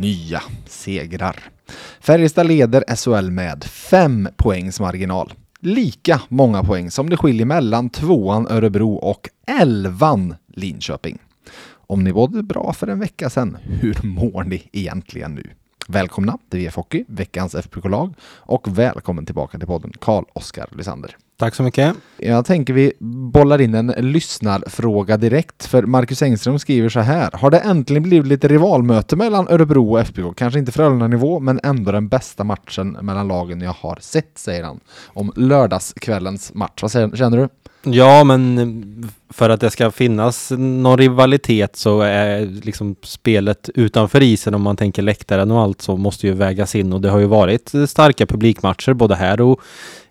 nya segrar. Färjestad leder SHL med fem poängs marginal. Lika många poäng som det skiljer mellan tvåan Örebro och elvan Linköping. Om ni mådde bra för en vecka sedan, hur mår ni egentligen nu? Välkomna till VF Hockey, veckans FBK-lag och välkommen tillbaka till podden Karl-Oskar Lysander. Tack så mycket. Jag tänker vi bollar in en lyssnarfråga direkt, för Marcus Engström skriver så här. Har det äntligen blivit lite rivalmöte mellan Örebro och FBK? Kanske inte Frölunda-nivå, men ändå den bästa matchen mellan lagen jag har sett, säger han. Om lördagskvällens match. Vad känner du? Ja, men för att det ska finnas någon rivalitet så är liksom spelet utanför isen om man tänker läktaren och allt så måste ju vägas in och det har ju varit starka publikmatcher både här och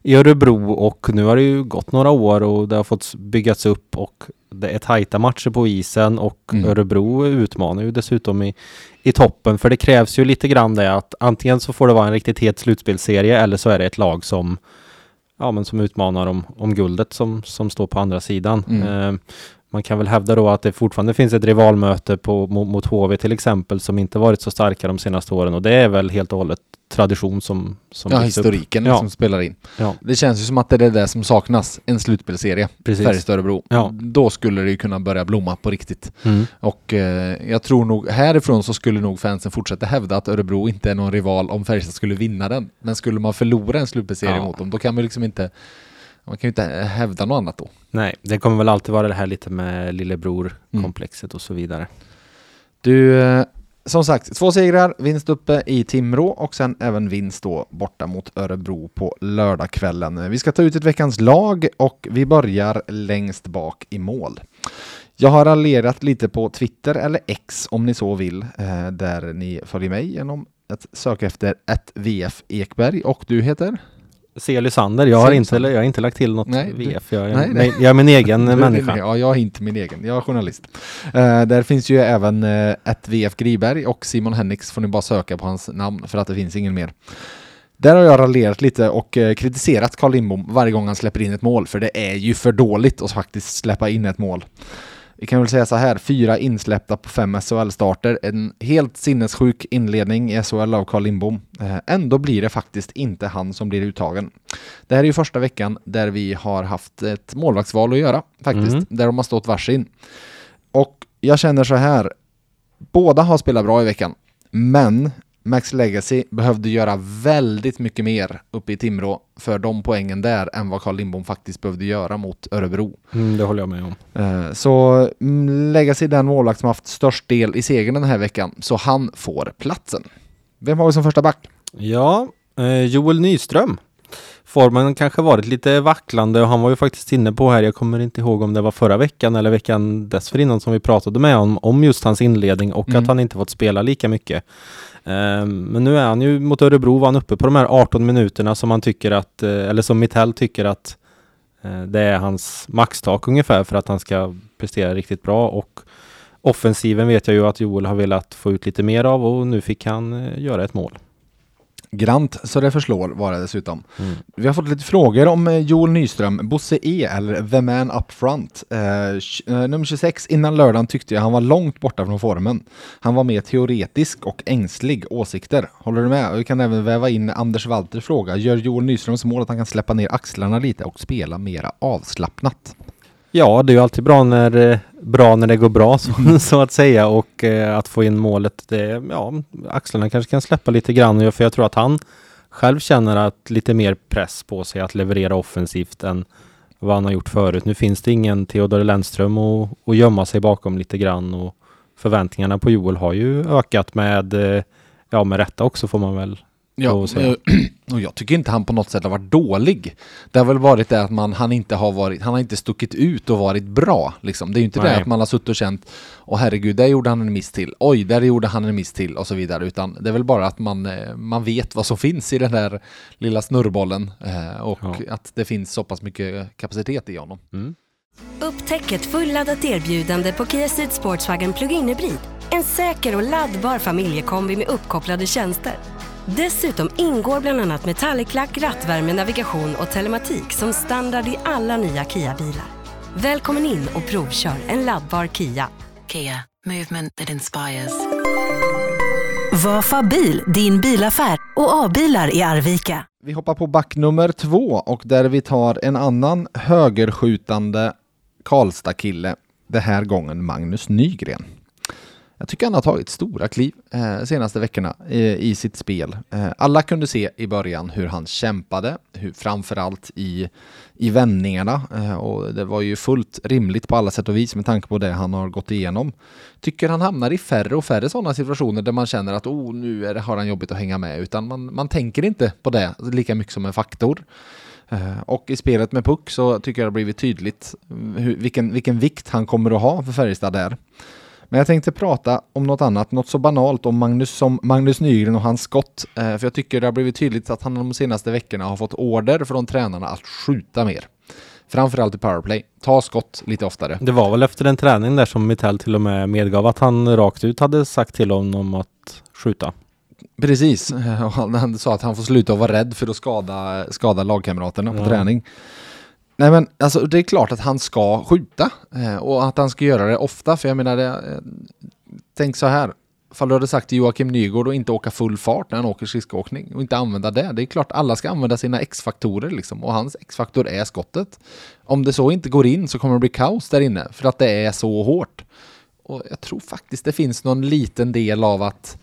i Örebro och nu har det ju gått några år och det har fått byggas upp och det är tajta matcher på isen och mm. Örebro utmanar ju dessutom i, i toppen för det krävs ju lite grann det att antingen så får det vara en riktigt het slutspelserie eller så är det ett lag som ja, men som utmanar om, om guldet som, som står på andra sidan. Mm. Eh, man kan väl hävda då att det fortfarande finns ett rivalmöte på, mot, mot HV till exempel som inte varit så starka de senaste åren och det är väl helt och hållet tradition som... som ja, historiken ja. som spelar in. Ja. Det känns ju som att det är det som saknas, en slutspelserie. Färjestad-Örebro. Ja. Då skulle det ju kunna börja blomma på riktigt. Mm. Och eh, jag tror nog härifrån så skulle nog fansen fortsätta hävda att Örebro inte är någon rival om Färjestad skulle vinna den. Men skulle man förlora en slutspelserie ja. mot dem, då kan man liksom inte man kan ju inte hävda något annat då. Nej, det kommer väl alltid vara det här lite med lillebror-komplexet mm. och så vidare. Du, eh, som sagt, två segrar, vinst uppe i Timrå och sen även vinst då borta mot Örebro på lördagskvällen. Vi ska ta ut ett veckans lag och vi börjar längst bak i mål. Jag har raljerat lite på Twitter eller X om ni så vill, eh, där ni följer mig genom att söka efter ett VF Ekberg och du heter? C. Lysander. Jag har, inte, jag har inte lagt till något nej, VF. Jag, nej, nej. jag är min egen människa. Ja, jag är inte min egen. Jag är journalist. Uh, där finns ju även uh, ett VF Griberg och Simon Hennix får ni bara söka på hans namn för att det finns ingen mer. Där har jag raljerat lite och uh, kritiserat Carl Lindbom varje gång han släpper in ett mål, för det är ju för dåligt att faktiskt släppa in ett mål. Vi kan väl säga så här, fyra insläppta på fem SHL-starter. En helt sinnessjuk inledning i SHL av Carl Lindbom. Eh, ändå blir det faktiskt inte han som blir uttagen. Det här är ju första veckan där vi har haft ett målvaktsval att göra, faktiskt. Mm. Där de har stått varsin. Och jag känner så här, båda har spelat bra i veckan. Men Max Legacy behövde göra väldigt mycket mer uppe i Timrå för de poängen där än vad Carl Lindbom faktiskt behövde göra mot Örebro. Mm, det håller jag med om. Uh, så mm, Legacy den målvakt som haft störst del i segern den här veckan, så han får platsen. Vem har vi som första back? Ja, eh, Joel Nyström. Formen kanske varit lite vacklande och han var ju faktiskt inne på här, jag kommer inte ihåg om det var förra veckan eller veckan dessförinnan som vi pratade med honom om just hans inledning och mm. att han inte fått spela lika mycket. Eh, men nu är han ju mot Örebro var han uppe på de här 18 minuterna som han tycker att, eh, eller som Mittell tycker att eh, det är hans maxtak ungefär för att han ska prestera riktigt bra och offensiven vet jag ju att Joel har velat få ut lite mer av och nu fick han göra ett mål. Grant så det förslår var det dessutom. Mm. Vi har fått lite frågor om eh, Joel Nyström, Bosse E eller The Man Up Front. Eh, eh, nummer 26, innan lördagen tyckte jag han var långt borta från formen. Han var mer teoretisk och ängslig åsikter. Håller du med? Vi kan även väva in Anders Walters fråga. Gör Joel Nyströms mål att han kan släppa ner axlarna lite och spela mera avslappnat? Ja, det är ju alltid bra när, eh, bra när det går bra så, mm. så att säga och eh, att få in målet. Det, ja, axlarna kanske kan släppa lite grann för jag tror att han själv känner att lite mer press på sig att leverera offensivt än vad han har gjort förut. Nu finns det ingen Theodor Lennström att, att gömma sig bakom lite grann och förväntningarna på Joel har ju ökat med, eh, ja med rätta också får man väl Ja, eh, och jag tycker inte han på något sätt har varit dålig. Det har väl varit det att man, han inte har varit, han har inte stuckit ut och varit bra. Liksom. Det är ju inte det Nej. att man har suttit och känt, åh herregud, där gjorde han en miss till, oj, där gjorde han en miss till och så vidare. Utan det är väl bara att man, eh, man vet vad som finns i den där lilla snurrbollen eh, och Ja. att det finns så pass mycket kapacitet i honom. Mm. Upptäck ett fulladdat erbjudande på Kia Ceed Sportswagen Plug-in Hybrid. En säker och laddbar familjekombi med uppkopplade tjänster. Dessutom ingår bland annat metallic-lack, rattvärme, navigation och telematik som standard i alla nya Kia-bilar. Välkommen in och provkör en laddbar Kia. Kia, movement that inspires. Vafa bil, din bilaffär och A-bilar i Arvika. Vi hoppar på back nummer två och där vi tar en annan högerskjutande Karlstad-kille. Det här gången Magnus Nygren. Jag tycker han har tagit stora kliv eh, senaste veckorna eh, i sitt spel. Eh, alla kunde se i början hur han kämpade, hur, framförallt i, i vändningarna. Eh, och det var ju fullt rimligt på alla sätt och vis med tanke på det han har gått igenom. Tycker han hamnar i färre och färre sådana situationer där man känner att oh, nu är det, har han jobbigt att hänga med, utan man, man tänker inte på det lika mycket som en faktor. Eh, och i spelet med puck så tycker jag det har blivit tydligt mm, hur, vilken, vilken vikt han kommer att ha för Färjestad där. Men jag tänkte prata om något annat, något så banalt om Magnus, som Magnus Nygren och hans skott. Eh, För jag tycker det har blivit tydligt att han de senaste veckorna har fått order från tränarna att skjuta mer. Framförallt i powerplay. Ta skott lite oftare. Det var väl efter en träning där som Mitell till och med medgav att han rakt ut hade sagt till honom att skjuta. Precis, och han, han sa att han får sluta att vara rädd för att skada, skada lagkamraterna på Ja. träning. Nej men alltså det är klart att han ska skjuta eh, och att han ska göra det ofta för jag menar det, eh, Tänk så här, Fall du hade sagt till Joakim Nygård att inte åka full fart när han åker skridskoåkning och inte använda det. Det är klart alla ska använda sina X-faktorer liksom och hans X-faktor är skottet. Om det så inte går in så kommer det bli kaos där inne för att det är så hårt. Och jag tror faktiskt det finns någon liten del av att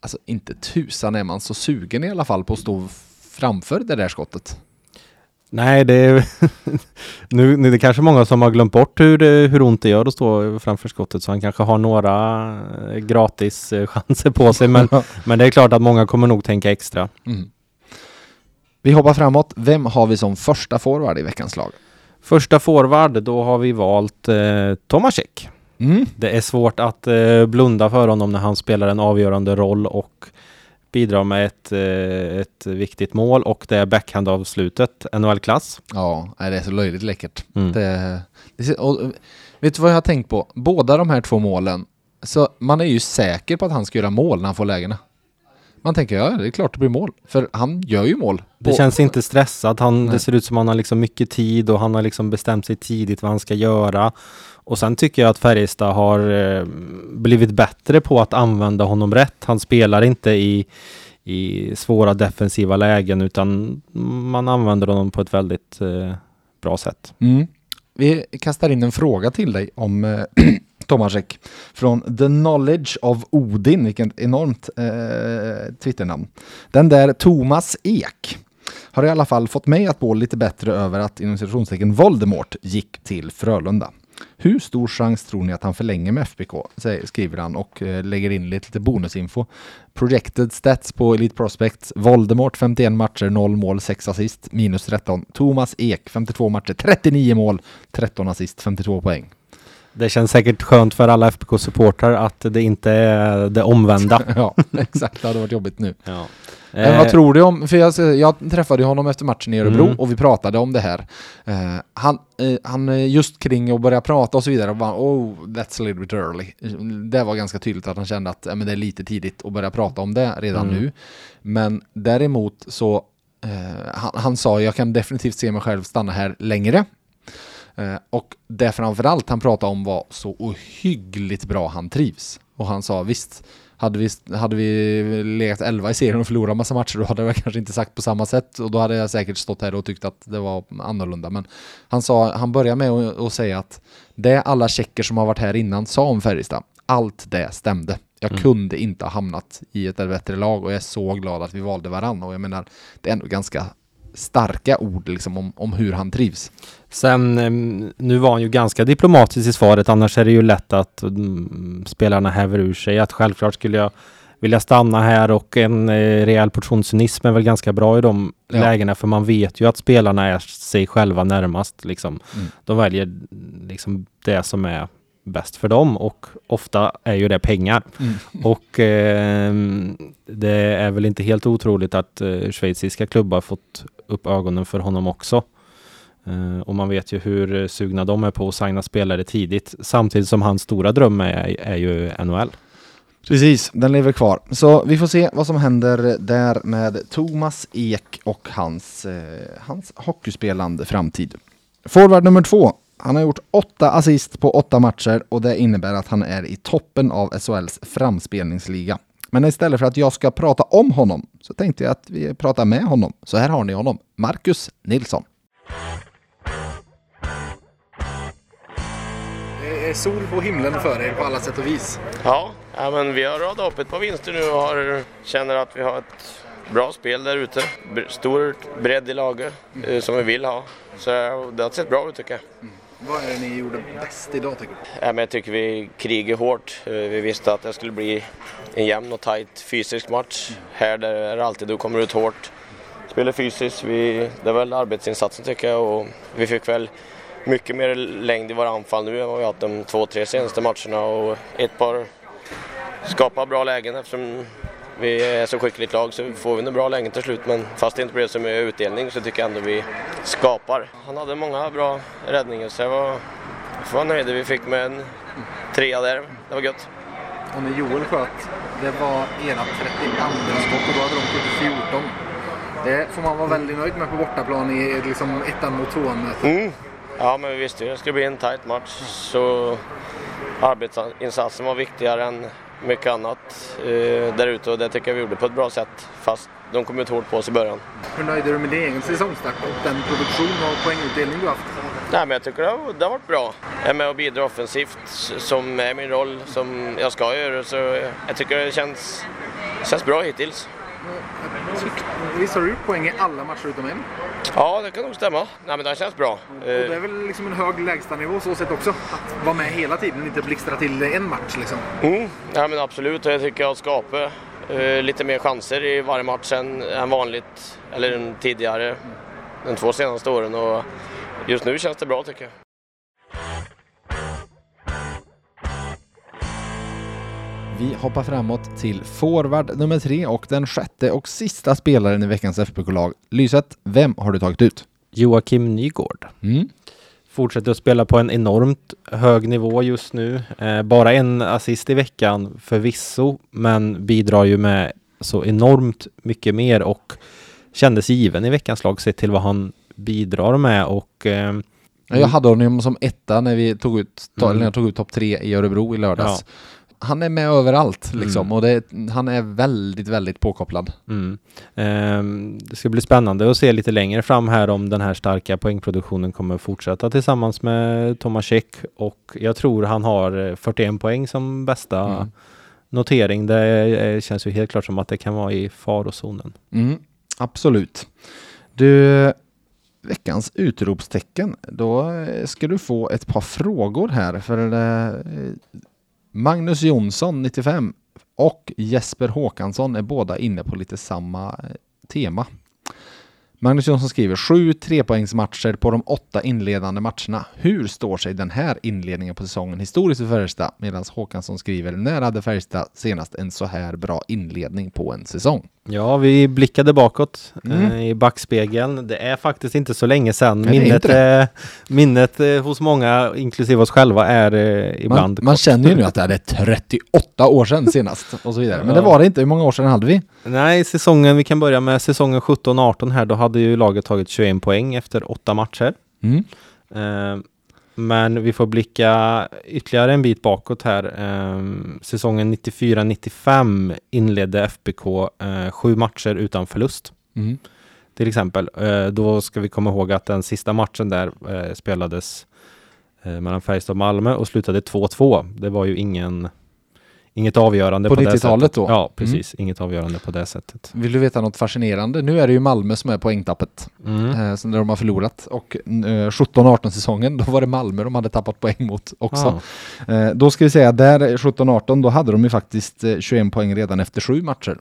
Alltså inte tusan är man så sugen i alla fall på att stå framför det där skottet. Nej, det är nu, nu är det kanske många som har glömt bort hur, det, hur ont det gör att stå framför skottet så han kanske har några eh, gratis eh, chanser på sig. Men, men det är klart att många kommer nog tänka extra. Mm. Vi hoppar framåt. Vem har vi som första forward i veckans lag? Första forward, då har vi valt eh, Tomasek. Mm. Det är svårt att eh, blunda för honom när han spelar en avgörande roll och bidrar med ett, eh, ett viktigt mål och det är backhandavslutet, NHL-klass. Ja, det är så löjligt läckert. Mm. Det, det, och, vet du vad jag har tänkt på? Båda de här två målen, så man är ju säker på att han ska göra mål när han får lägena. Man tänker, ja det är klart det blir mål. För han gör ju mål. Det känns inte stressat. Han, Nej. det ser ut som han har liksom mycket tid och han har liksom bestämt sig tidigt vad han ska göra. Och sen tycker jag att Färjestad har eh, blivit bättre på att använda honom rätt. Han spelar inte i, i svåra defensiva lägen utan man använder honom på ett väldigt eh, bra sätt. Mm. Vi kastar in en fråga till dig om eh, Tomasek från The Knowledge of Odin, vilket enormt eh, Twitternamn. Den där Thomas Ek har i alla fall fått mig att gå lite bättre över att inom citationstecken Voldemort gick till Frölunda. Hur stor chans tror ni att han förlänger med FBK? Skriver han och eh, lägger in lite, lite bonusinfo. Projected stats på Elite Prospects. Voldemort 51 matcher, 0 mål, 6 assist, minus 13. Thomas Ek 52 matcher, 39 mål, 13 assist, 52 poäng. Det känns säkert skönt för alla FBK-supportrar att det inte är det omvända. ja, exakt. Det hade varit jobbigt nu. ja. Men vad tror du om, för jag, jag träffade honom efter matchen i Örebro Mm. och vi pratade om det här. Eh, han, eh, han eh, just kring att börja prata och så vidare, och bara, oh, that's a little bit early. Det var ganska tydligt att han kände att eh, men det är lite tidigt att börja prata om det redan Mm. nu. Men däremot så, eh, han, han sa jag kan definitivt se mig själv stanna här längre. Eh, och det framförallt han pratade om var så ohyggligt bra han trivs. Och han sa visst, hade vi, hade vi legat 11 i serien och förlorat massa matcher då hade jag kanske inte sagt på samma sätt och då hade jag säkert stått här och tyckt att det var annorlunda. Men han sa, han började med att, säga att det alla tjecker som har varit här innan sa om Färjestad, allt det stämde. Jag Mm. kunde inte ha hamnat i ett bättre lag och jag är så glad att vi valde varann och jag menar, det är ändå ganska starka ord liksom om, om hur han trivs. Sen, em, nu var han ju ganska diplomatisk i svaret, annars är det ju lätt att mm, spelarna häver ur sig att självklart skulle jag vilja stanna här och en eh, rejäl portion cynism är väl ganska bra i de Ja. lägena för man vet ju att spelarna är sig själva närmast. Liksom. Mm. De väljer liksom det som är bäst för dem och ofta är ju det pengar. Mm. Och ehm, det är väl inte helt otroligt att eh, schweiziska klubbar fått upp ögonen för honom också. Eh, och man vet ju hur eh, sugna de är på att signa spelare tidigt. Samtidigt som hans stora dröm är, är ju NHL. Precis, den lever kvar. Så vi får se vad som händer där med Thomas Ek och hans, eh, hans hockeyspelande framtid. Forward nummer två. Han har gjort åtta assist på åtta matcher och det innebär att han är i toppen av SHLs framspelningsliga. Men istället för att jag ska prata om honom så tänkte jag att vi pratar med honom. Så här har ni honom, Marcus Nilsson. Det är sol på himlen för er på alla sätt och vis. Ja, ja men vi har radat upp ett par vinster nu och har, känner att vi har ett bra spel där ute. Stor bredd i laget eh, som vi vill ha. Så det har sett bra ut tycker jag. Vad är det ni gjorde bäst idag tycker du? Ja, men jag tycker vi krigade hårt. Eh, vi visste att det skulle bli en jämn och tajt fysisk match. Här där är det alltid du kommer ut hårt. Spelar fysiskt. Vi, det är väl arbetsinsatsen tycker jag och vi fick väl mycket mer längd i våra anfall nu än vad vi haft de två, tre senaste matcherna och ett par skapar bra lägen eftersom vi är så skickligt lag så får vi nog bra lägen till slut men fast det inte blev så mycket utdelning så tycker jag ändå vi skapar. Han hade många bra räddningar så jag var, jag var nöjd. Vi fick med en trea där. Det var gött. Och när Joel sköt, det var era 32 skott och då hade de skjutit 14. Det får man vara väldigt nöjd med på bortaplan i liksom ettan mot tvåan. Mm. Ja men vi visste ju det skulle bli en tight match så arbetsinsatsen var viktigare än mycket annat eh, där ute och det tycker jag vi gjorde på ett bra sätt fast de kom ut hårt på oss i början. Hur nöjd är du med din egen säsongstart och den produktion och poängutdelning du haft? Nej, men jag tycker det har, det har varit bra. Jag är med och bidrar offensivt som är min roll som jag ska göra så jag tycker det känns, känns bra hittills. Visst har du gjort poäng i alla matcher utom en? Ja, det kan nog stämma. Nej, men det känns bra. Och det är Eh, väl liksom en hög lägstanivå så sett också. Att vara med hela tiden, inte blixtra till en match liksom. Mm, ja, men absolut, jag tycker jag har skapat eh, lite mer chanser i varje match än, än vanligt, eller än tidigare, de två senaste åren. Och just nu känns det bra tycker jag. Vi hoppar framåt till forward nummer tre och den sjätte och sista spelaren i veckans FBK-lag. Lyset, vem har du tagit ut? Joakim Nygård. Mm. Fortsätter att spela på en enormt hög nivå just nu. Eh, bara en assist i veckan förvisso, men bidrar ju med så enormt mycket mer och kändes given i veckans lag sett till vad han bidrar med och eh, Jag hade honom som etta när vi tog ut, Mm. när jag tog ut topp tre i Örebro i lördags. Han är med överallt liksom Mm. och det, han är väldigt, väldigt påkopplad. Mm. Ehm, det ska bli spännande att se lite längre fram här om den här starka poängproduktionen kommer fortsätta tillsammans med Tomasek och jag tror han har eh, 41 poäng som bästa Mm. notering. Det eh, känns ju helt klart som att det kan vara i farozonen. Mm, absolut. Du, veckans utropstecken. Då eh, ska du få ett par frågor här för eh, Magnus Jonsson, 95 och Jesper Håkansson är båda inne på lite samma eh, tema. Magnus Jonsson skriver sju trepoängsmatcher på de åtta inledande matcherna. Hur står sig den här inledningen på säsongen historiskt för Färjestad? Medan Håkansson skriver när hade Färjestad senast en så här bra inledning på en säsong? Ja, vi blickade bakåt Mm. eh, i backspegeln. Det är faktiskt inte så länge sedan. Nej, Minnet, eh, minnet eh, hos många, inklusive oss själva, är eh, ibland Man, man känner ju nu att det är 38 år sedan senast och så vidare. Men det var det inte. Hur många år sedan hade vi? Nej, säsongen, vi kan börja med säsongen 17-18 här. Då hade ju laget tagit 21 poäng efter åtta matcher. Mm. Men vi får blicka ytterligare en bit bakåt här. Eh, säsongen 94-95 inledde FBK eh, sju matcher utan förlust. Mm. Till exempel. Eh, då ska vi komma ihåg att den sista matchen där eh, spelades mellan Färjestad och Malmö och slutade 2-2. Det var ju ingen, inget avgörande På det 90-talet sättet. då? Ja, precis. Inget avgörande på det sättet. Vill du veta något fascinerande? Nu är det ju Malmö som är poängtappet. Mm. Eh, när de har förlorat. Och eh, 17-18 säsongen, då var det Malmö de hade tappat poäng mot också. Ja. Eh, då ska vi säga, där 17-18, då hade de ju faktiskt eh, 21 poäng redan efter sju matcher.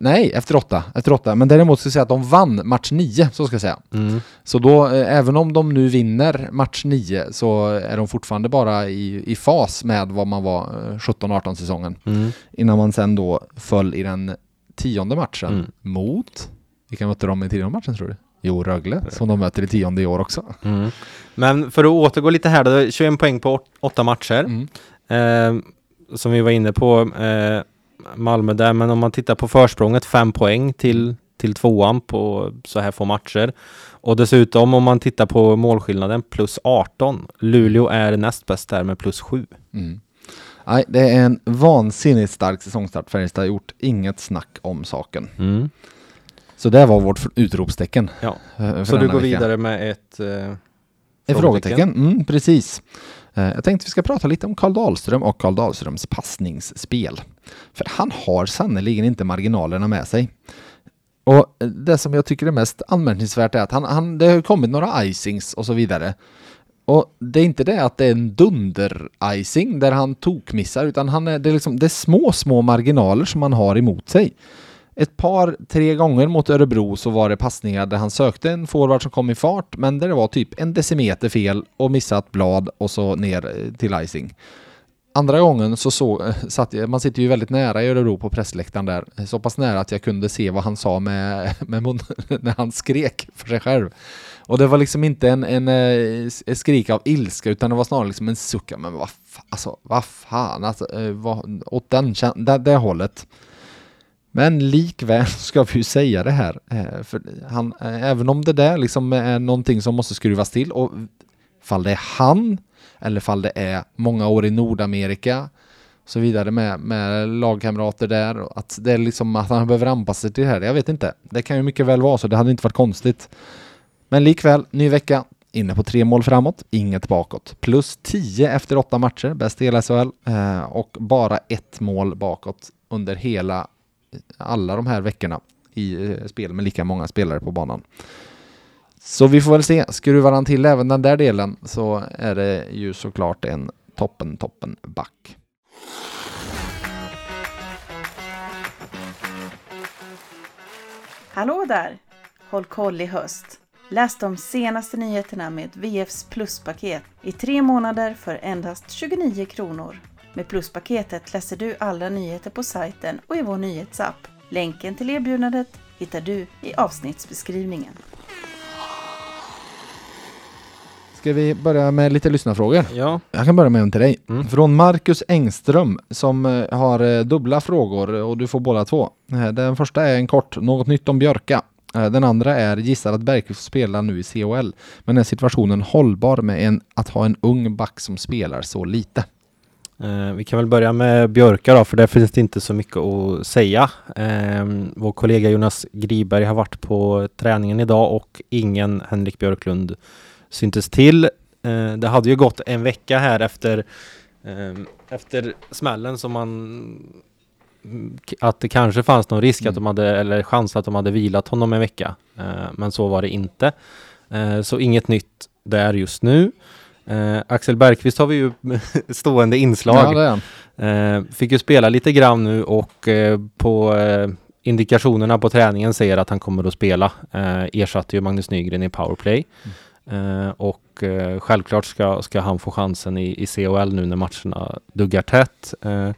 Nej, efter åtta. Efter åtta. Men däremot ska jag säga att de vann match nio, så ska jag säga. Mm. Så då, eh, även om de nu vinner match nio, så är de fortfarande bara i, i fas med vad man var eh, 17-18 säsongen. Mm. Innan man sen då föll i den tionde matchen Mm. mot, vilka mötte de i tionde matchen tror du? Jo, Rögle, som de möter i tionde i år också. Mm. Men för att återgå lite här då, 21 poäng på åt- åtta matcher. Mm. Eh, som vi var inne på, eh, Malmö där, men om man tittar på försprånget, fem poäng till, till tvåan på så här få matcher. Och dessutom om man tittar på målskillnaden, plus 18. Luleå är näst bäst där med plus 7. Mm. Nej, det är en vansinnigt stark säsongstart Färjestad har gjort. Inget snack om saken. Mm. Så det var vårt utropstecken. Ja. eh, Så du går vecka. vidare med ett eh, Ett frågetecken, mm, precis. Eh, Jag tänkte vi ska prata lite om Karl Dahlström och Karl Dahlströms passningsspel. För han har sannerligen inte marginalerna med sig. Och eh, det som jag tycker är mest anmärkningsvärt är att han, han, det har kommit några icings och så vidare. Och det är inte det att det är en dunder-icing där han tokmissar utan han är, det, är liksom, det är små, små marginaler som han har emot sig. Ett par, tre gånger mot Örebro så var det passningar där han sökte en forward som kom i fart men där det var typ en decimeter fel och missat blad och så ner eh, till icing. Andra gången så så eh, satt jag, man sitter ju väldigt nära i Örebro på pressläktaren där, så pass nära att jag kunde se vad han sa med, med mun, när han skrek för sig själv. Och det var liksom inte en, en, eh, en, skrik av ilska utan det var snarare liksom en suck, men vad fan, alltså, vad fan, alltså, eh, vad, åt den, det, det hållet. Men likväl ska vi ju säga det här, för han, även om det där liksom är någonting som måste skruvas till och fall det är han eller fall det är många år i Nordamerika och så vidare med, med lagkamrater där, att det är liksom att han behöver anpassa sig till det här, jag vet inte. Det kan ju mycket väl vara så, det hade inte varit konstigt. Men likväl, ny vecka, inne på tre mål framåt, inget bakåt. Plus 10 efter åtta matcher, bäst i hela SHL. Eh, och bara ett mål bakåt under hela, eh, alla de här veckorna i eh, spel med lika många spelare på banan. Så vi får väl se, skruvar han till även den där delen så är det ju såklart en toppen, toppen back. Hallå där! Håll koll i höst. Läs de senaste nyheterna med VFs pluspaket i tre månader för endast 29 kronor. Med pluspaketet läser du alla nyheter på sajten och i vår nyhetsapp. Länken till erbjudandet hittar du i avsnittsbeskrivningen. Ska vi börja med lite lyssnarfrågor? Ja. Jag kan börja med en till dig. Mm. Från Marcus Engström som eh, har eh, dubbla frågor och du får båda två. Eh, Den första är en kort, något nytt om Björka. Den andra är, gissar att Bergqvist spelar nu i CHL. Men är situationen hållbar med en, att ha en ung back som spelar så lite? Eh, vi kan väl börja med Björka då, för där finns det inte så mycket att säga. Eh, vår kollega Jonas Griberg har varit på träningen idag och ingen Henrik Björklund syntes till. Eh, det hade ju gått en vecka här efter, eh, efter smällen som man mm, att det kanske fanns någon risk att Mm. de hade, eller chans att de hade vilat honom en vecka. Eh, men så var det inte. Eh, så inget nytt där just nu. Axel Bergqvist har vi ju stående inslag. Ja, fick ju spela lite grann nu och på indikationerna på träningen säger att han kommer att spela. Eh, ersatte ju Magnus Nygren i powerplay. Eh, och eh, självklart ska, ska han få chansen i, i CHL nu när matcherna duggar tätt. Eh,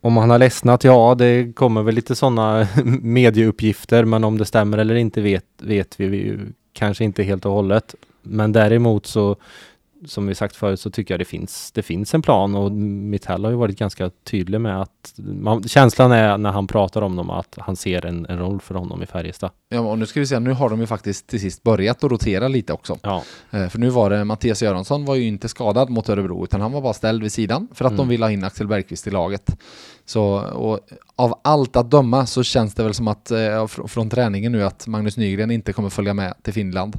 om han har ledsnat, ja det kommer väl lite sådana medieuppgifter men om det stämmer eller inte vet, vet vi ju kanske inte helt och hållet. Men däremot så som vi sagt förut så tycker jag det finns, det finns en plan och Mitell har ju varit ganska tydlig med att man, känslan är när han pratar om dem att han ser en, en roll för honom i Färjestad. Ja, och nu ska vi se, nu har de ju faktiskt till sist börjat att rotera lite också. Ja, Eh, För nu var det Mattias Göransson var ju inte skadad mot Örebro utan han var bara ställd vid sidan för att de Mm. ville ha in Axel Bergqvist i laget. Så och av allt att döma så känns det väl som att eh, fr- från träningen nu att Magnus Nygren inte kommer följa med till Finland.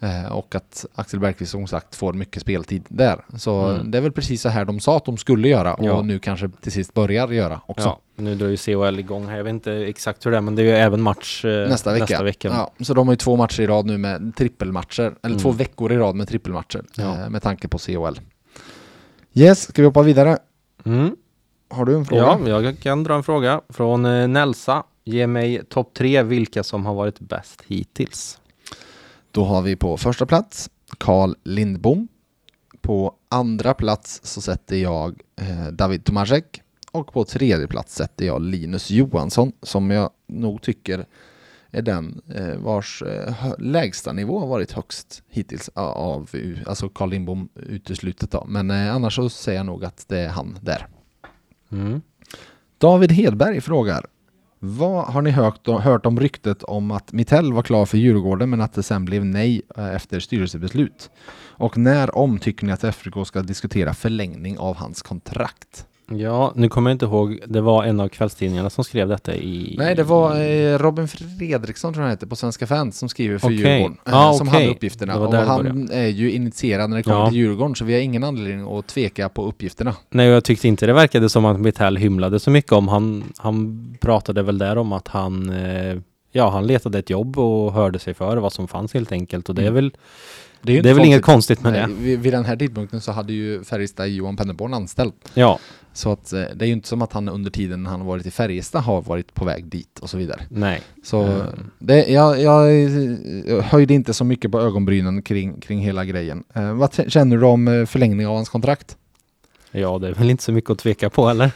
Eh, och att Axel Bergqvist som sagt får mycket speltid där. Så Mm. det är väl precis så här de sa att de skulle göra och Ja. nu kanske till sist börjar göra också. Ja, nu drar ju CHL igång här. Jag vet inte exakt hur det är, men det är ju även match eh, Nästa vecka. Nästa vecka. Ja, så de har ju två matcher i rad nu med trippelmatcher, eller Mm. två veckor i rad med trippelmatcher Ja. eh, med tanke på CHL. Yes, ska vi hoppa vidare? Mm. Har du en fråga? Ja, jag kan dra en fråga från eh, Nelsa. Ge mig topp tre vilka som har varit bäst hittills. Då har vi på första plats Carl Lindbom. På andra plats så sätter jag eh, David Tomasek. Och på tredje plats sätter jag Linus Johansson som jag nog tycker är den eh, vars eh, lägsta nivå har varit högst hittills av, alltså Carl Lindbom uteslutet då. Men annars så säger jag nog att det är han där. Mm. David Hedberg frågar vad har ni hört, hört om ryktet om att Mittell var klar för Djurgården men att det sen blev nej eh, efter styrelsebeslut? Och när om tycker ni att FBK ska diskutera förlängning av hans kontrakt? Ja, nu kommer jag inte ihåg. Det var en av kvällstidningarna som skrev detta i... Nej, det var eh, Robin Fredriksson tror jag han heter på Svenska fans som skriver för Okej. Djurgården. eh, Ja, som okej. hade uppgifterna. Och han är ju initierad när det kommer Ja. till Djurgården så vi har ingen anledning att tveka på uppgifterna. Nej, jag tyckte inte det verkade som att Mittell hymlade så mycket om. Han, han pratade väl där om att han, eh, ja, han letade ett jobb och hörde sig för vad som fanns helt enkelt. Och det är Mm. väl, Det är, det är väl inget konstigt. med Nej, det. vid, vid den här tidpunkten så hade ju Färjestad Johan Pennerborn anställd. Ja, Så att eh, det är ju inte som att han under tiden han har varit i Färjestad har varit på väg dit och så vidare. nej. Så Mm. det, jag, jag eh, höjde inte så mycket på ögonbrynen kring, kring hela grejen. Eh, vad känner du om eh, förlängning av hans kontrakt? Ja, det är väl inte så mycket att tveka på eller?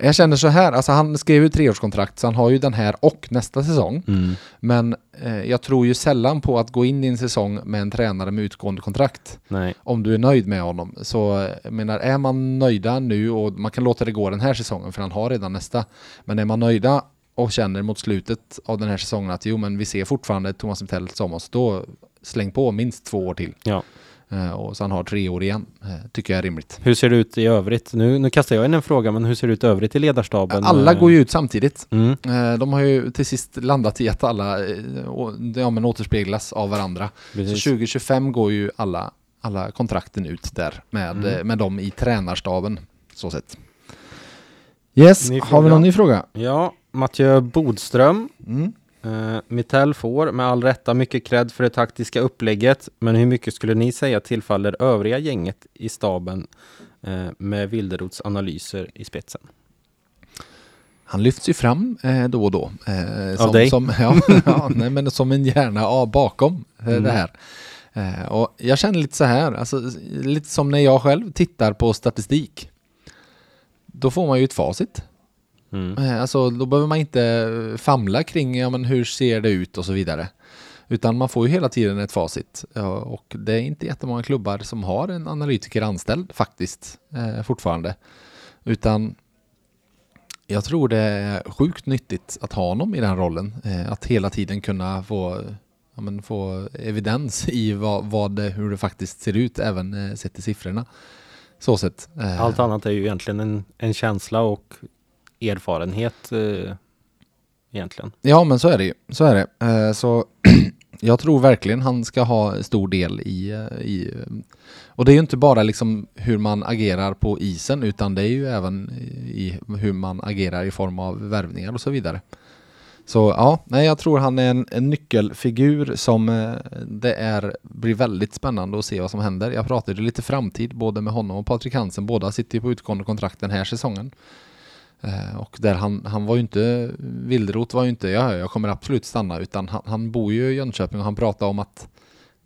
Jag känner så här, alltså han skrev ju treårskontrakt så han har ju den här och nästa säsong. Mm. Men eh, jag tror ju sällan på att gå in i en säsong med en tränare med utgående kontrakt. Nej. Om du är nöjd med honom. Så eh, jag menar, är man nöjda nu och man kan låta det gå den här säsongen för han har redan nästa. Men är man nöjda och känner mot slutet av den här säsongen att jo men vi ser fortfarande Thomas Mittell som oss, då släng på minst två år till. Ja. Eh, och så han har tre år igen, eh, tycker jag är rimligt. Hur ser det ut i övrigt? Nu, nu kastar jag in en fråga, men hur ser det ut i övrigt i ledarstaben? Alla Eh, går ju ut samtidigt. Mm. De har ju till sist landat i att alla ja, men återspeglas av varandra. Precis. Så 2025 går ju alla, alla kontrakten ut där med, Mm. med dem i tränarstaben. Så sett. Yes, har vi någon ny fråga? Ja, Mattias Bodström. Mm. Uh, Mittell får med all rätta mycket cred för det taktiska upplägget, men hur mycket skulle ni säga tillfaller övriga gänget i staben eh, med Wilderots analyser i spetsen? Han lyfts ju fram eh, då och då. Eh, som, dig? Som, ja, ja, nej, men som en hjärna av bakom eh, Mm. det här. Eh, och jag känner lite så här, alltså, lite som när jag själv tittar på statistik. Då får man ju ett facit. Mm. Eh, Alltså, då behöver man inte eh, famla kring ja, men hur ser det ut och så vidare. Utan man får ju hela tiden ett facit. Och det är inte jättemånga klubbar som har en analytiker anställd faktiskt eh, fortfarande. Utan jag tror det är sjukt nyttigt att ha honom i den rollen. Att hela tiden kunna få, ja, men få evidens i vad, vad hur det faktiskt ser ut även sett till siffrorna. Så sett. Allt annat är ju egentligen en, en känsla och erfarenhet eh, egentligen. Ja, men så är det ju. Så är det. Eh, Så jag tror verkligen han ska ha stor del i, eh, i... Eh, och det är ju inte bara liksom hur man agerar på isen, utan det är ju även i hur man agerar i form av värvningar och så vidare. Så ja, nej, jag tror han är en, en nyckelfigur som eh, det är, blir väldigt spännande att se vad som händer. Jag pratade lite framtid både med honom och Patrik Hansen. Båda sitter ju på utgående kontrakt den här säsongen. Eh, och där han, han var ju inte, Wilderoth var ju inte, ja jag kommer absolut stanna, utan han, han bor ju i Jönköping och han pratar om att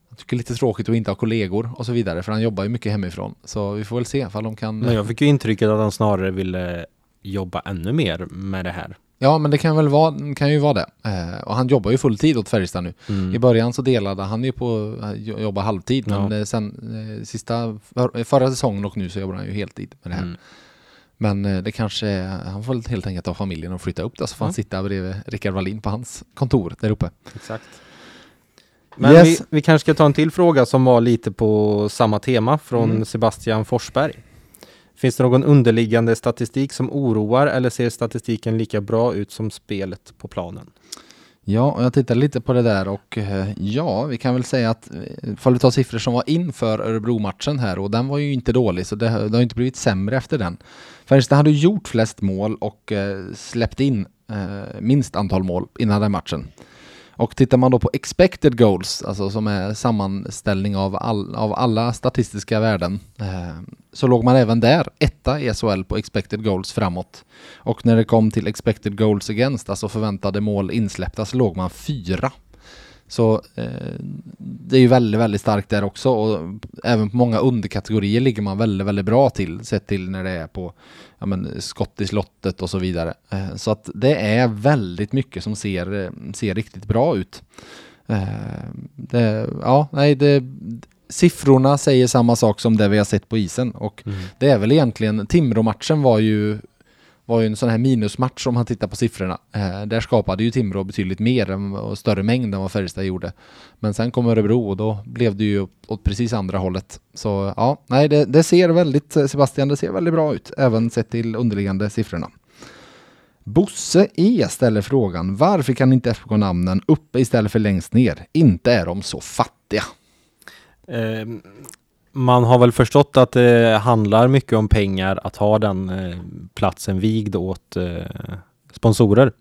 han tycker det är lite tråkigt att inte ha kollegor och så vidare, för han jobbar ju mycket hemifrån. Så vi får väl se ifall de kan... Men jag fick ju intrycket att han snarare ville jobba ännu mer med det här. Ja, men det kan väl vara, kan ju vara det. Eh, och han jobbar ju fulltid åt Färjestad nu. Mm. I början så delade han ju på att jobba halvtid, men Ja. eh, sen eh, sista, för, förra säsongen och nu så jobbar han ju heltid med det här. Mm. Men eh, det kanske, han får helt enkelt ha familjen och flytta upp där så får han Ja. sitta bredvid Rickard Wallin på hans kontor där uppe. Exakt. Men Yes. vi, vi kanske ska ta en till fråga som var lite på samma tema från Mm. Sebastian Forsberg. Finns det någon underliggande statistik som oroar eller ser statistiken lika bra ut som spelet på planen? Ja, och jag tittade lite på det där och eh, ja, vi kan väl säga att eh, ifall får vi tar siffror som var inför Örebro-matchen här och den var ju inte dålig så det, det har inte blivit sämre efter den. Färjestad hade gjort flest mål och eh, släppt in eh, minst antal mål innan den matchen. Och tittar man då på expected goals, alltså som är sammanställning av, all, av alla statistiska värden, eh, så låg man även där etta i SHL på expected goals framåt. Och när det kom till expected goals against, alltså förväntade mål insläppta, så låg man fyra. Så eh, det är ju väldigt, väldigt starkt där också och även på många underkategorier ligger man väldigt, väldigt bra till sett till när det är på ja, men, skott i slottet och så vidare. Eh, så att det är väldigt mycket som ser, ser riktigt bra ut. Eh, det, ja, nej, det, siffrorna säger samma sak som det vi har sett på isen och Mm. det är väl egentligen Timrå-matchen var ju var ju en sån här minusmatch om man tittar på siffrorna. Eh, där skapade ju Timrå betydligt mer än, och större mängd än vad Färjestad gjorde. Men sen kom Örebro och då blev det ju åt precis andra hållet. Så ja, nej det, det ser väldigt, eh, Sebastian, det ser väldigt bra ut, även sett till underliggande siffrorna. Bosse E ställer frågan, varför kan inte FK namnen uppe istället för längst ner? Inte är de så fattiga. Ehm, man har väl förstått att det handlar mycket om pengar att ha den eh, platsen vigd åt eh, sponsorer.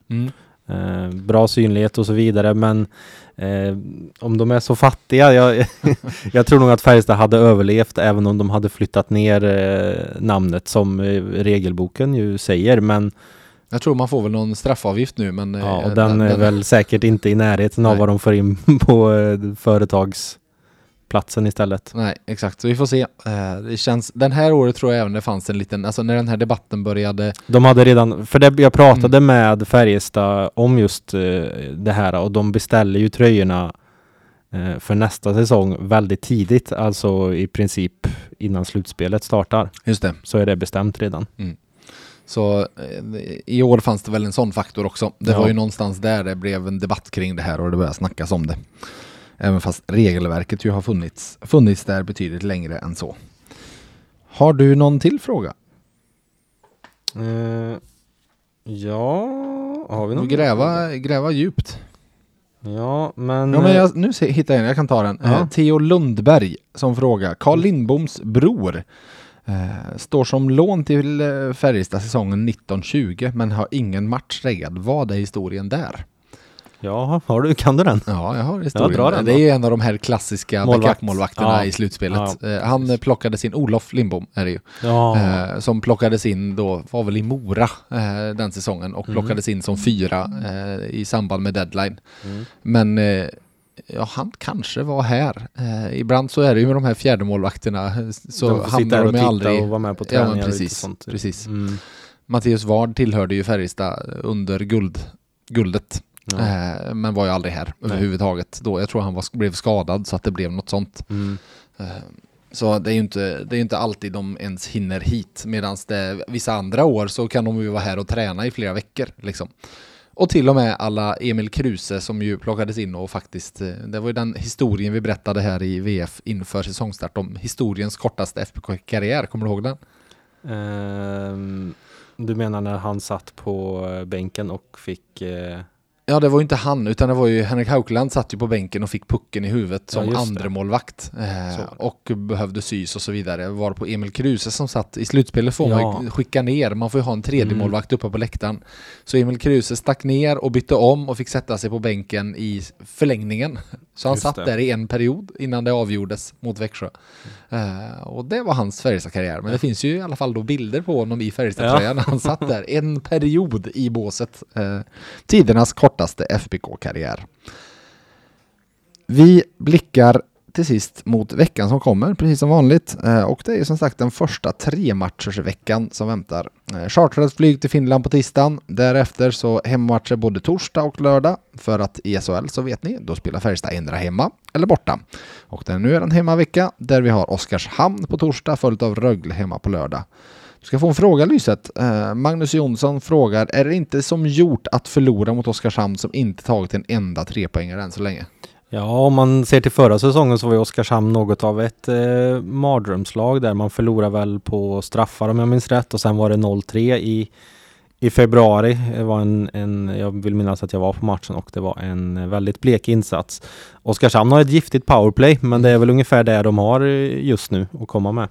Eh, bra synlighet och så vidare men eh, om de är så fattiga, jag, jag tror nog att Färjestad hade överlevt även om de hade flyttat ner eh, namnet som regelboken ju säger men Jag tror man får väl någon straffavgift nu men... ja, och den är väl säkert inte i närheten av vad de får in på eh, företagsplatsen istället. Nej, exakt. Så vi får se. Eh, Det känns, den här året tror jag även det fanns en liten, alltså när den här debatten började. De hade redan, för det, jag pratade Mm. med Färjestad om just eh, det här och de beställer ju tröjorna eh, för nästa säsong väldigt tidigt, alltså i princip innan slutspelet startar. Just det. Så är det bestämt redan. Så eh, i år fanns det väl en sån faktor också. Det Ja. var ju någonstans där det blev en debatt kring det här och det började snackas om det. Även fast regelverket ju har funnits, funnits där betydligt längre än så. Har du någon till fråga? Eh, ja, har vi någon? gräva, gräva djupt. Ja, men... Ja, men eh, jag, nu se- hittar jag en, jag kan ta den. Ja. Eh, Theo Lundberg som frågar. Carl Lindboms bror eh, står som lån till eh, Färjestad säsongen 1920 men har ingen match reggad. Vad är historien där? Ja, har du, kan du den? Ja, jag har historien. dra den det är ju en av de här klassiska Målvakt. Ja. i slutspelet. Ja, Eh, han eh, plockades in, Olof Lindbom är det ju, Ja. eh, som plockades in då, var väl i Mora eh, den säsongen och Mm. plockades in som fyra i samband med deadline. Mm. Men ja, han kanske var här. Eh, ibland så är det ju med de här fjärdemålvakterna så de hamnar och de aldrig... och vara med på Ja, träningar och lite precis, sånt. precis. Mm. Mattias Ward tillhörde ju Färjestad under guld, guldet. Eh, men var ju aldrig här Nej. överhuvudtaget. Då, jag tror han var, blev skadad så att det blev något sånt. Mm. Eh, så det är ju inte, det är inte alltid de ens hinner hit. Medan vissa andra år så kan de ju vara här och träna i flera veckor. Liksom. Och till och med alla Emil Kruse som ju plockades in och faktiskt, eh, det var ju den historien vi berättade här i VF inför säsongstart om historiens kortaste FBK-karriär. Kommer du ihåg den? Ehm, du menar när han satt på eh, bänken och fick... Eh, Ja, det var ju inte han, utan det var ju Henrik Haukland satt ju på bänken och fick pucken i huvudet som Ja, andra målvakt eh, och behövde sys och så vidare. Var på Emil Kruse som satt i slutspelet får man Ja. ju skicka ner, man får ju ha en tredje Mm. målvakt uppe på läktaren. Så Emil Kruse stack ner och bytte om och fick sätta sig på bänken i förlängningen. Så han Just satt det. där i en period innan det avgjordes mot Växjö. Eh, och det var hans Färjestad-karriär. Men det finns ju i alla fall då bilder på honom i Färjestad-tröjan när han satt där en period i båset. Eh, tidernas kortaste FBK-karriär. Vi blickar till sist mot veckan som kommer, precis som vanligt. Eh, och det är som sagt den första tre matchers veckan som väntar. Eh, Chartrat flyg till Finland på tisdagen. Därefter så hemmamatcher både torsdag och lördag. För att i SHL så vet ni, då spelar Färjestad ändra hemma eller borta. Och det, nu är det en hemmavecka där vi har Oskarshamn på torsdag följt av Rögle hemma på lördag. Ska få en fråga Lyset. Uh, Magnus Jonsson frågar, är det inte som gjort att förlora mot Oskarshamn som inte tagit en enda trepoängare än så länge? ja, om man ser till förra säsongen så var ju Oskarshamn något av ett eh, mardrömslag där. Man förlorade väl på straffar om jag minns rätt och sen var det 0-3 i, i februari. Det var en, en, jag vill minnas att jag var på matchen och det var en väldigt blek insats. Oskarshamn har ett giftigt powerplay, men det är väl ungefär det de har eh, just nu att komma med.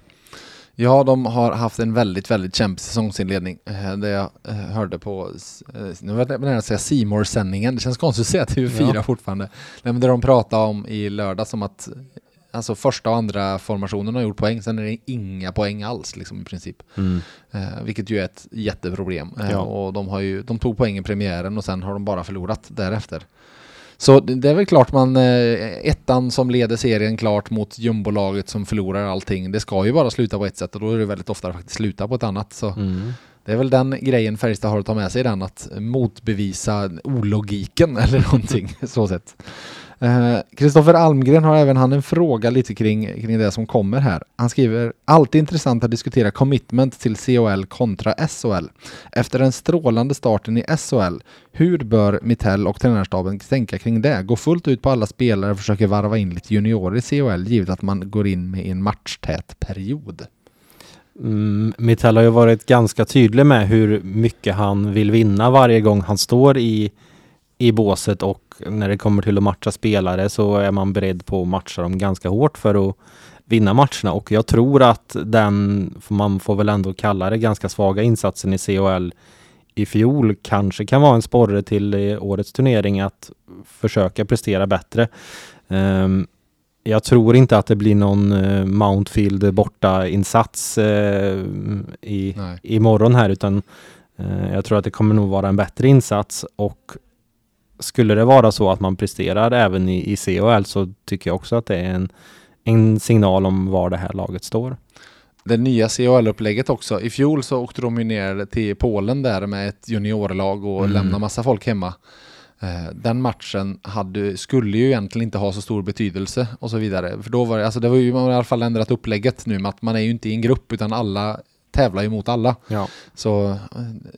Ja, de har haft en väldigt, väldigt kämpig säsongsinledning. Eh, det jag eh, hörde på, eh, nu vill jag nära säga simor sändningen det känns konstigt att säga TV4 ja. fortfarande. Nej, men det de pratade om i lördag som att alltså första och andra formationen har gjort poäng, sen är det inga poäng alls liksom i princip. Mm. Eh, vilket ju är ett jätteproblem. Eh, ja. Och de, har ju, de tog poäng i premiären och sen har de bara förlorat därefter. Så det är väl klart man, eh, ettan som leder serien klart mot jumbolaget som förlorar allting. Det ska ju bara sluta på ett sätt och då är det väldigt ofta faktiskt sluta på ett annat. Så mm. Det är väl den grejen Färjestad har att ta med sig i den, att motbevisa ologiken eller någonting så sett. Kristoffer eh, Almgren har även han en fråga lite kring, kring det som kommer här. Han skriver Alltid intressant att diskutera commitment till COL kontra SHL. Efter den strålande starten i SHL, hur bör Mittell och tränarstaben tänka kring det? Gå fullt ut på alla spelare och försöka varva in lite juniorer i COL givet att man går in med en matchtät period? Mm, Mittell har ju varit ganska tydlig med hur mycket han vill vinna varje gång han står i, i båset och när det kommer till att matcha spelare så är man beredd på att matcha dem ganska hårt för att vinna matcherna. Och jag tror att den, man får väl ändå kalla det ganska svaga insatsen i CHL i fjol kanske kan vara en sporre till årets turnering att försöka prestera bättre. Um, jag tror inte att det blir någon uh, Mountfield borta insats uh, i, imorgon här utan uh, jag tror att det kommer nog vara en bättre insats. Och skulle det vara så att man presterar även i, i CHL så tycker jag också att det är en, en signal om var det här laget står. Det nya CHL-upplägget också. I fjol så åkte de ju ner till Polen där med ett juniorlag och mm. lämnade massa folk hemma. Eh, den matchen hade, skulle ju egentligen inte ha så stor betydelse och så vidare. För då var det, alltså det var ju, man har i alla fall ändrat upplägget nu med att man är ju inte i en grupp utan alla tävlar ju mot alla. Ja. Så eh,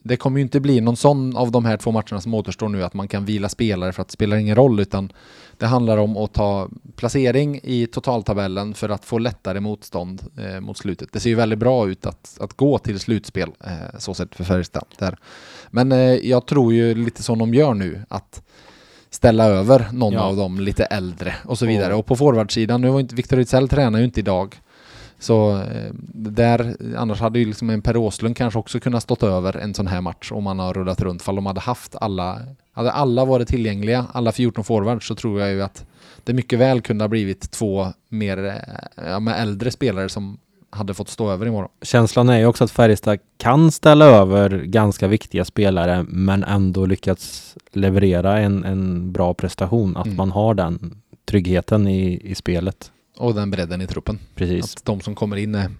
det kommer ju inte bli någon sån av de här två matcherna som återstår nu att man kan vila spelare för att det spelar ingen roll utan det handlar om att ta placering i totaltabellen för att få lättare motstånd eh, mot slutet. Det ser ju väldigt bra ut att, att gå till slutspel eh, så sett för Färjestad. Men eh, jag tror ju lite som de gör nu att ställa över någon ja. av dem lite äldre och så vidare. Och, och på forwardsidan, nu var inte Viktor Ejdsell tränar ju inte idag. Så eh, där, annars hade ju liksom en Per Åslund kanske också kunnat stått över en sån här match om man har rullat runt. Fall de hade haft alla, hade alla varit tillgängliga, alla 14 forwards, så tror jag ju att det mycket väl kunde ha blivit två mer eh, ja, med äldre spelare som hade fått stå över imorgon. Känslan är ju också att Färjestad kan ställa över ganska viktiga spelare men ändå lyckats leverera en, en bra prestation. Att mm. man har den tryggheten i, i spelet. Och den bredden i truppen. Precis. Att de som kommer in är,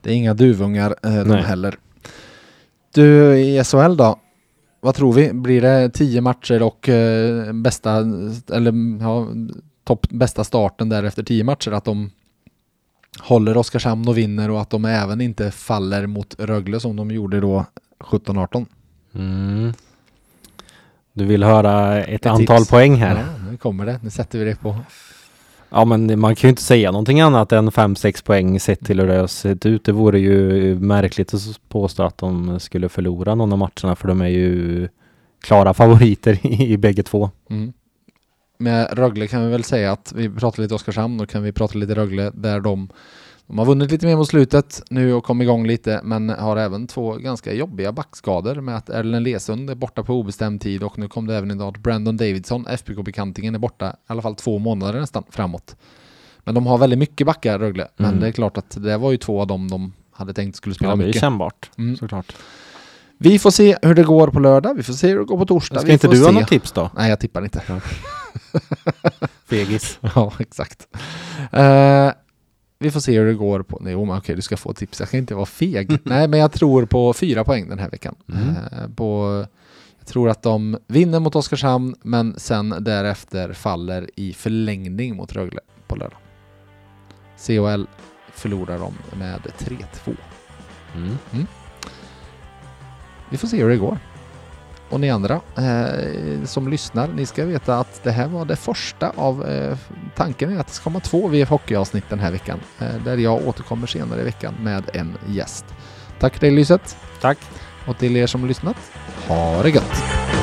det är inga duvungar eh, de heller. Du, i SHL då? Vad tror vi? Blir det tio matcher och eh, bästa, eller ja, topp, bästa starten där efter tio matcher? Att de håller Oskarshamn och vinner och att de även inte faller mot Rögle som de gjorde då 17-18? Mm. Du vill höra ett, ett antal tips. poäng här? Ja, nu kommer det. Nu sätter vi det på Ja men man kan ju inte säga någonting annat än 5-6 poäng sett till hur det har sett ut. Det vore ju märkligt att påstå att de skulle förlora någon av matcherna för de är ju klara favoriter i, i bägge två. Mm. Med Rögle kan vi väl säga att vi pratar lite Oskarshamn och kan vi prata lite Rögle där de de har vunnit lite mer mot slutet nu och kommit igång lite, men har även två ganska jobbiga backskador med att Erlen Lesund är borta på obestämd tid och nu kom det även idag att Brandon Davidson, FBK-bekantingen, är borta i alla fall två månader nästan framåt. Men de har väldigt mycket backar, Rögle. Men mm. det är klart att det var ju två av dem de hade tänkt skulle spela ja, mycket. Ja, det är kännbart, mm. såklart. Vi får se hur det går på lördag, vi får se hur det går på torsdag. Ska inte du se. ha något tips då? Nej, jag tippar inte. Ja. Fegis. ja, exakt. Uh, vi får se hur det går på... Nej, okej, du ska få tips. Jag ska inte vara feg. Nej, men jag tror på fyra poäng den här veckan. Mm. Eh, på, jag tror att de vinner mot Oskarshamn, men sen därefter faller i förlängning mot Rögle på lördag. CHL förlorar de med 3-2. Mm. Mm. Vi får se hur det går och ni andra eh, som lyssnar, ni ska veta att det här var det första av eh, tanken är att det ska komma två VF Hockey-avsnitt den här veckan eh, där jag återkommer senare i veckan med en gäst. Tack för dig Lyset. Tack. Och till er som lyssnat, ha det gött!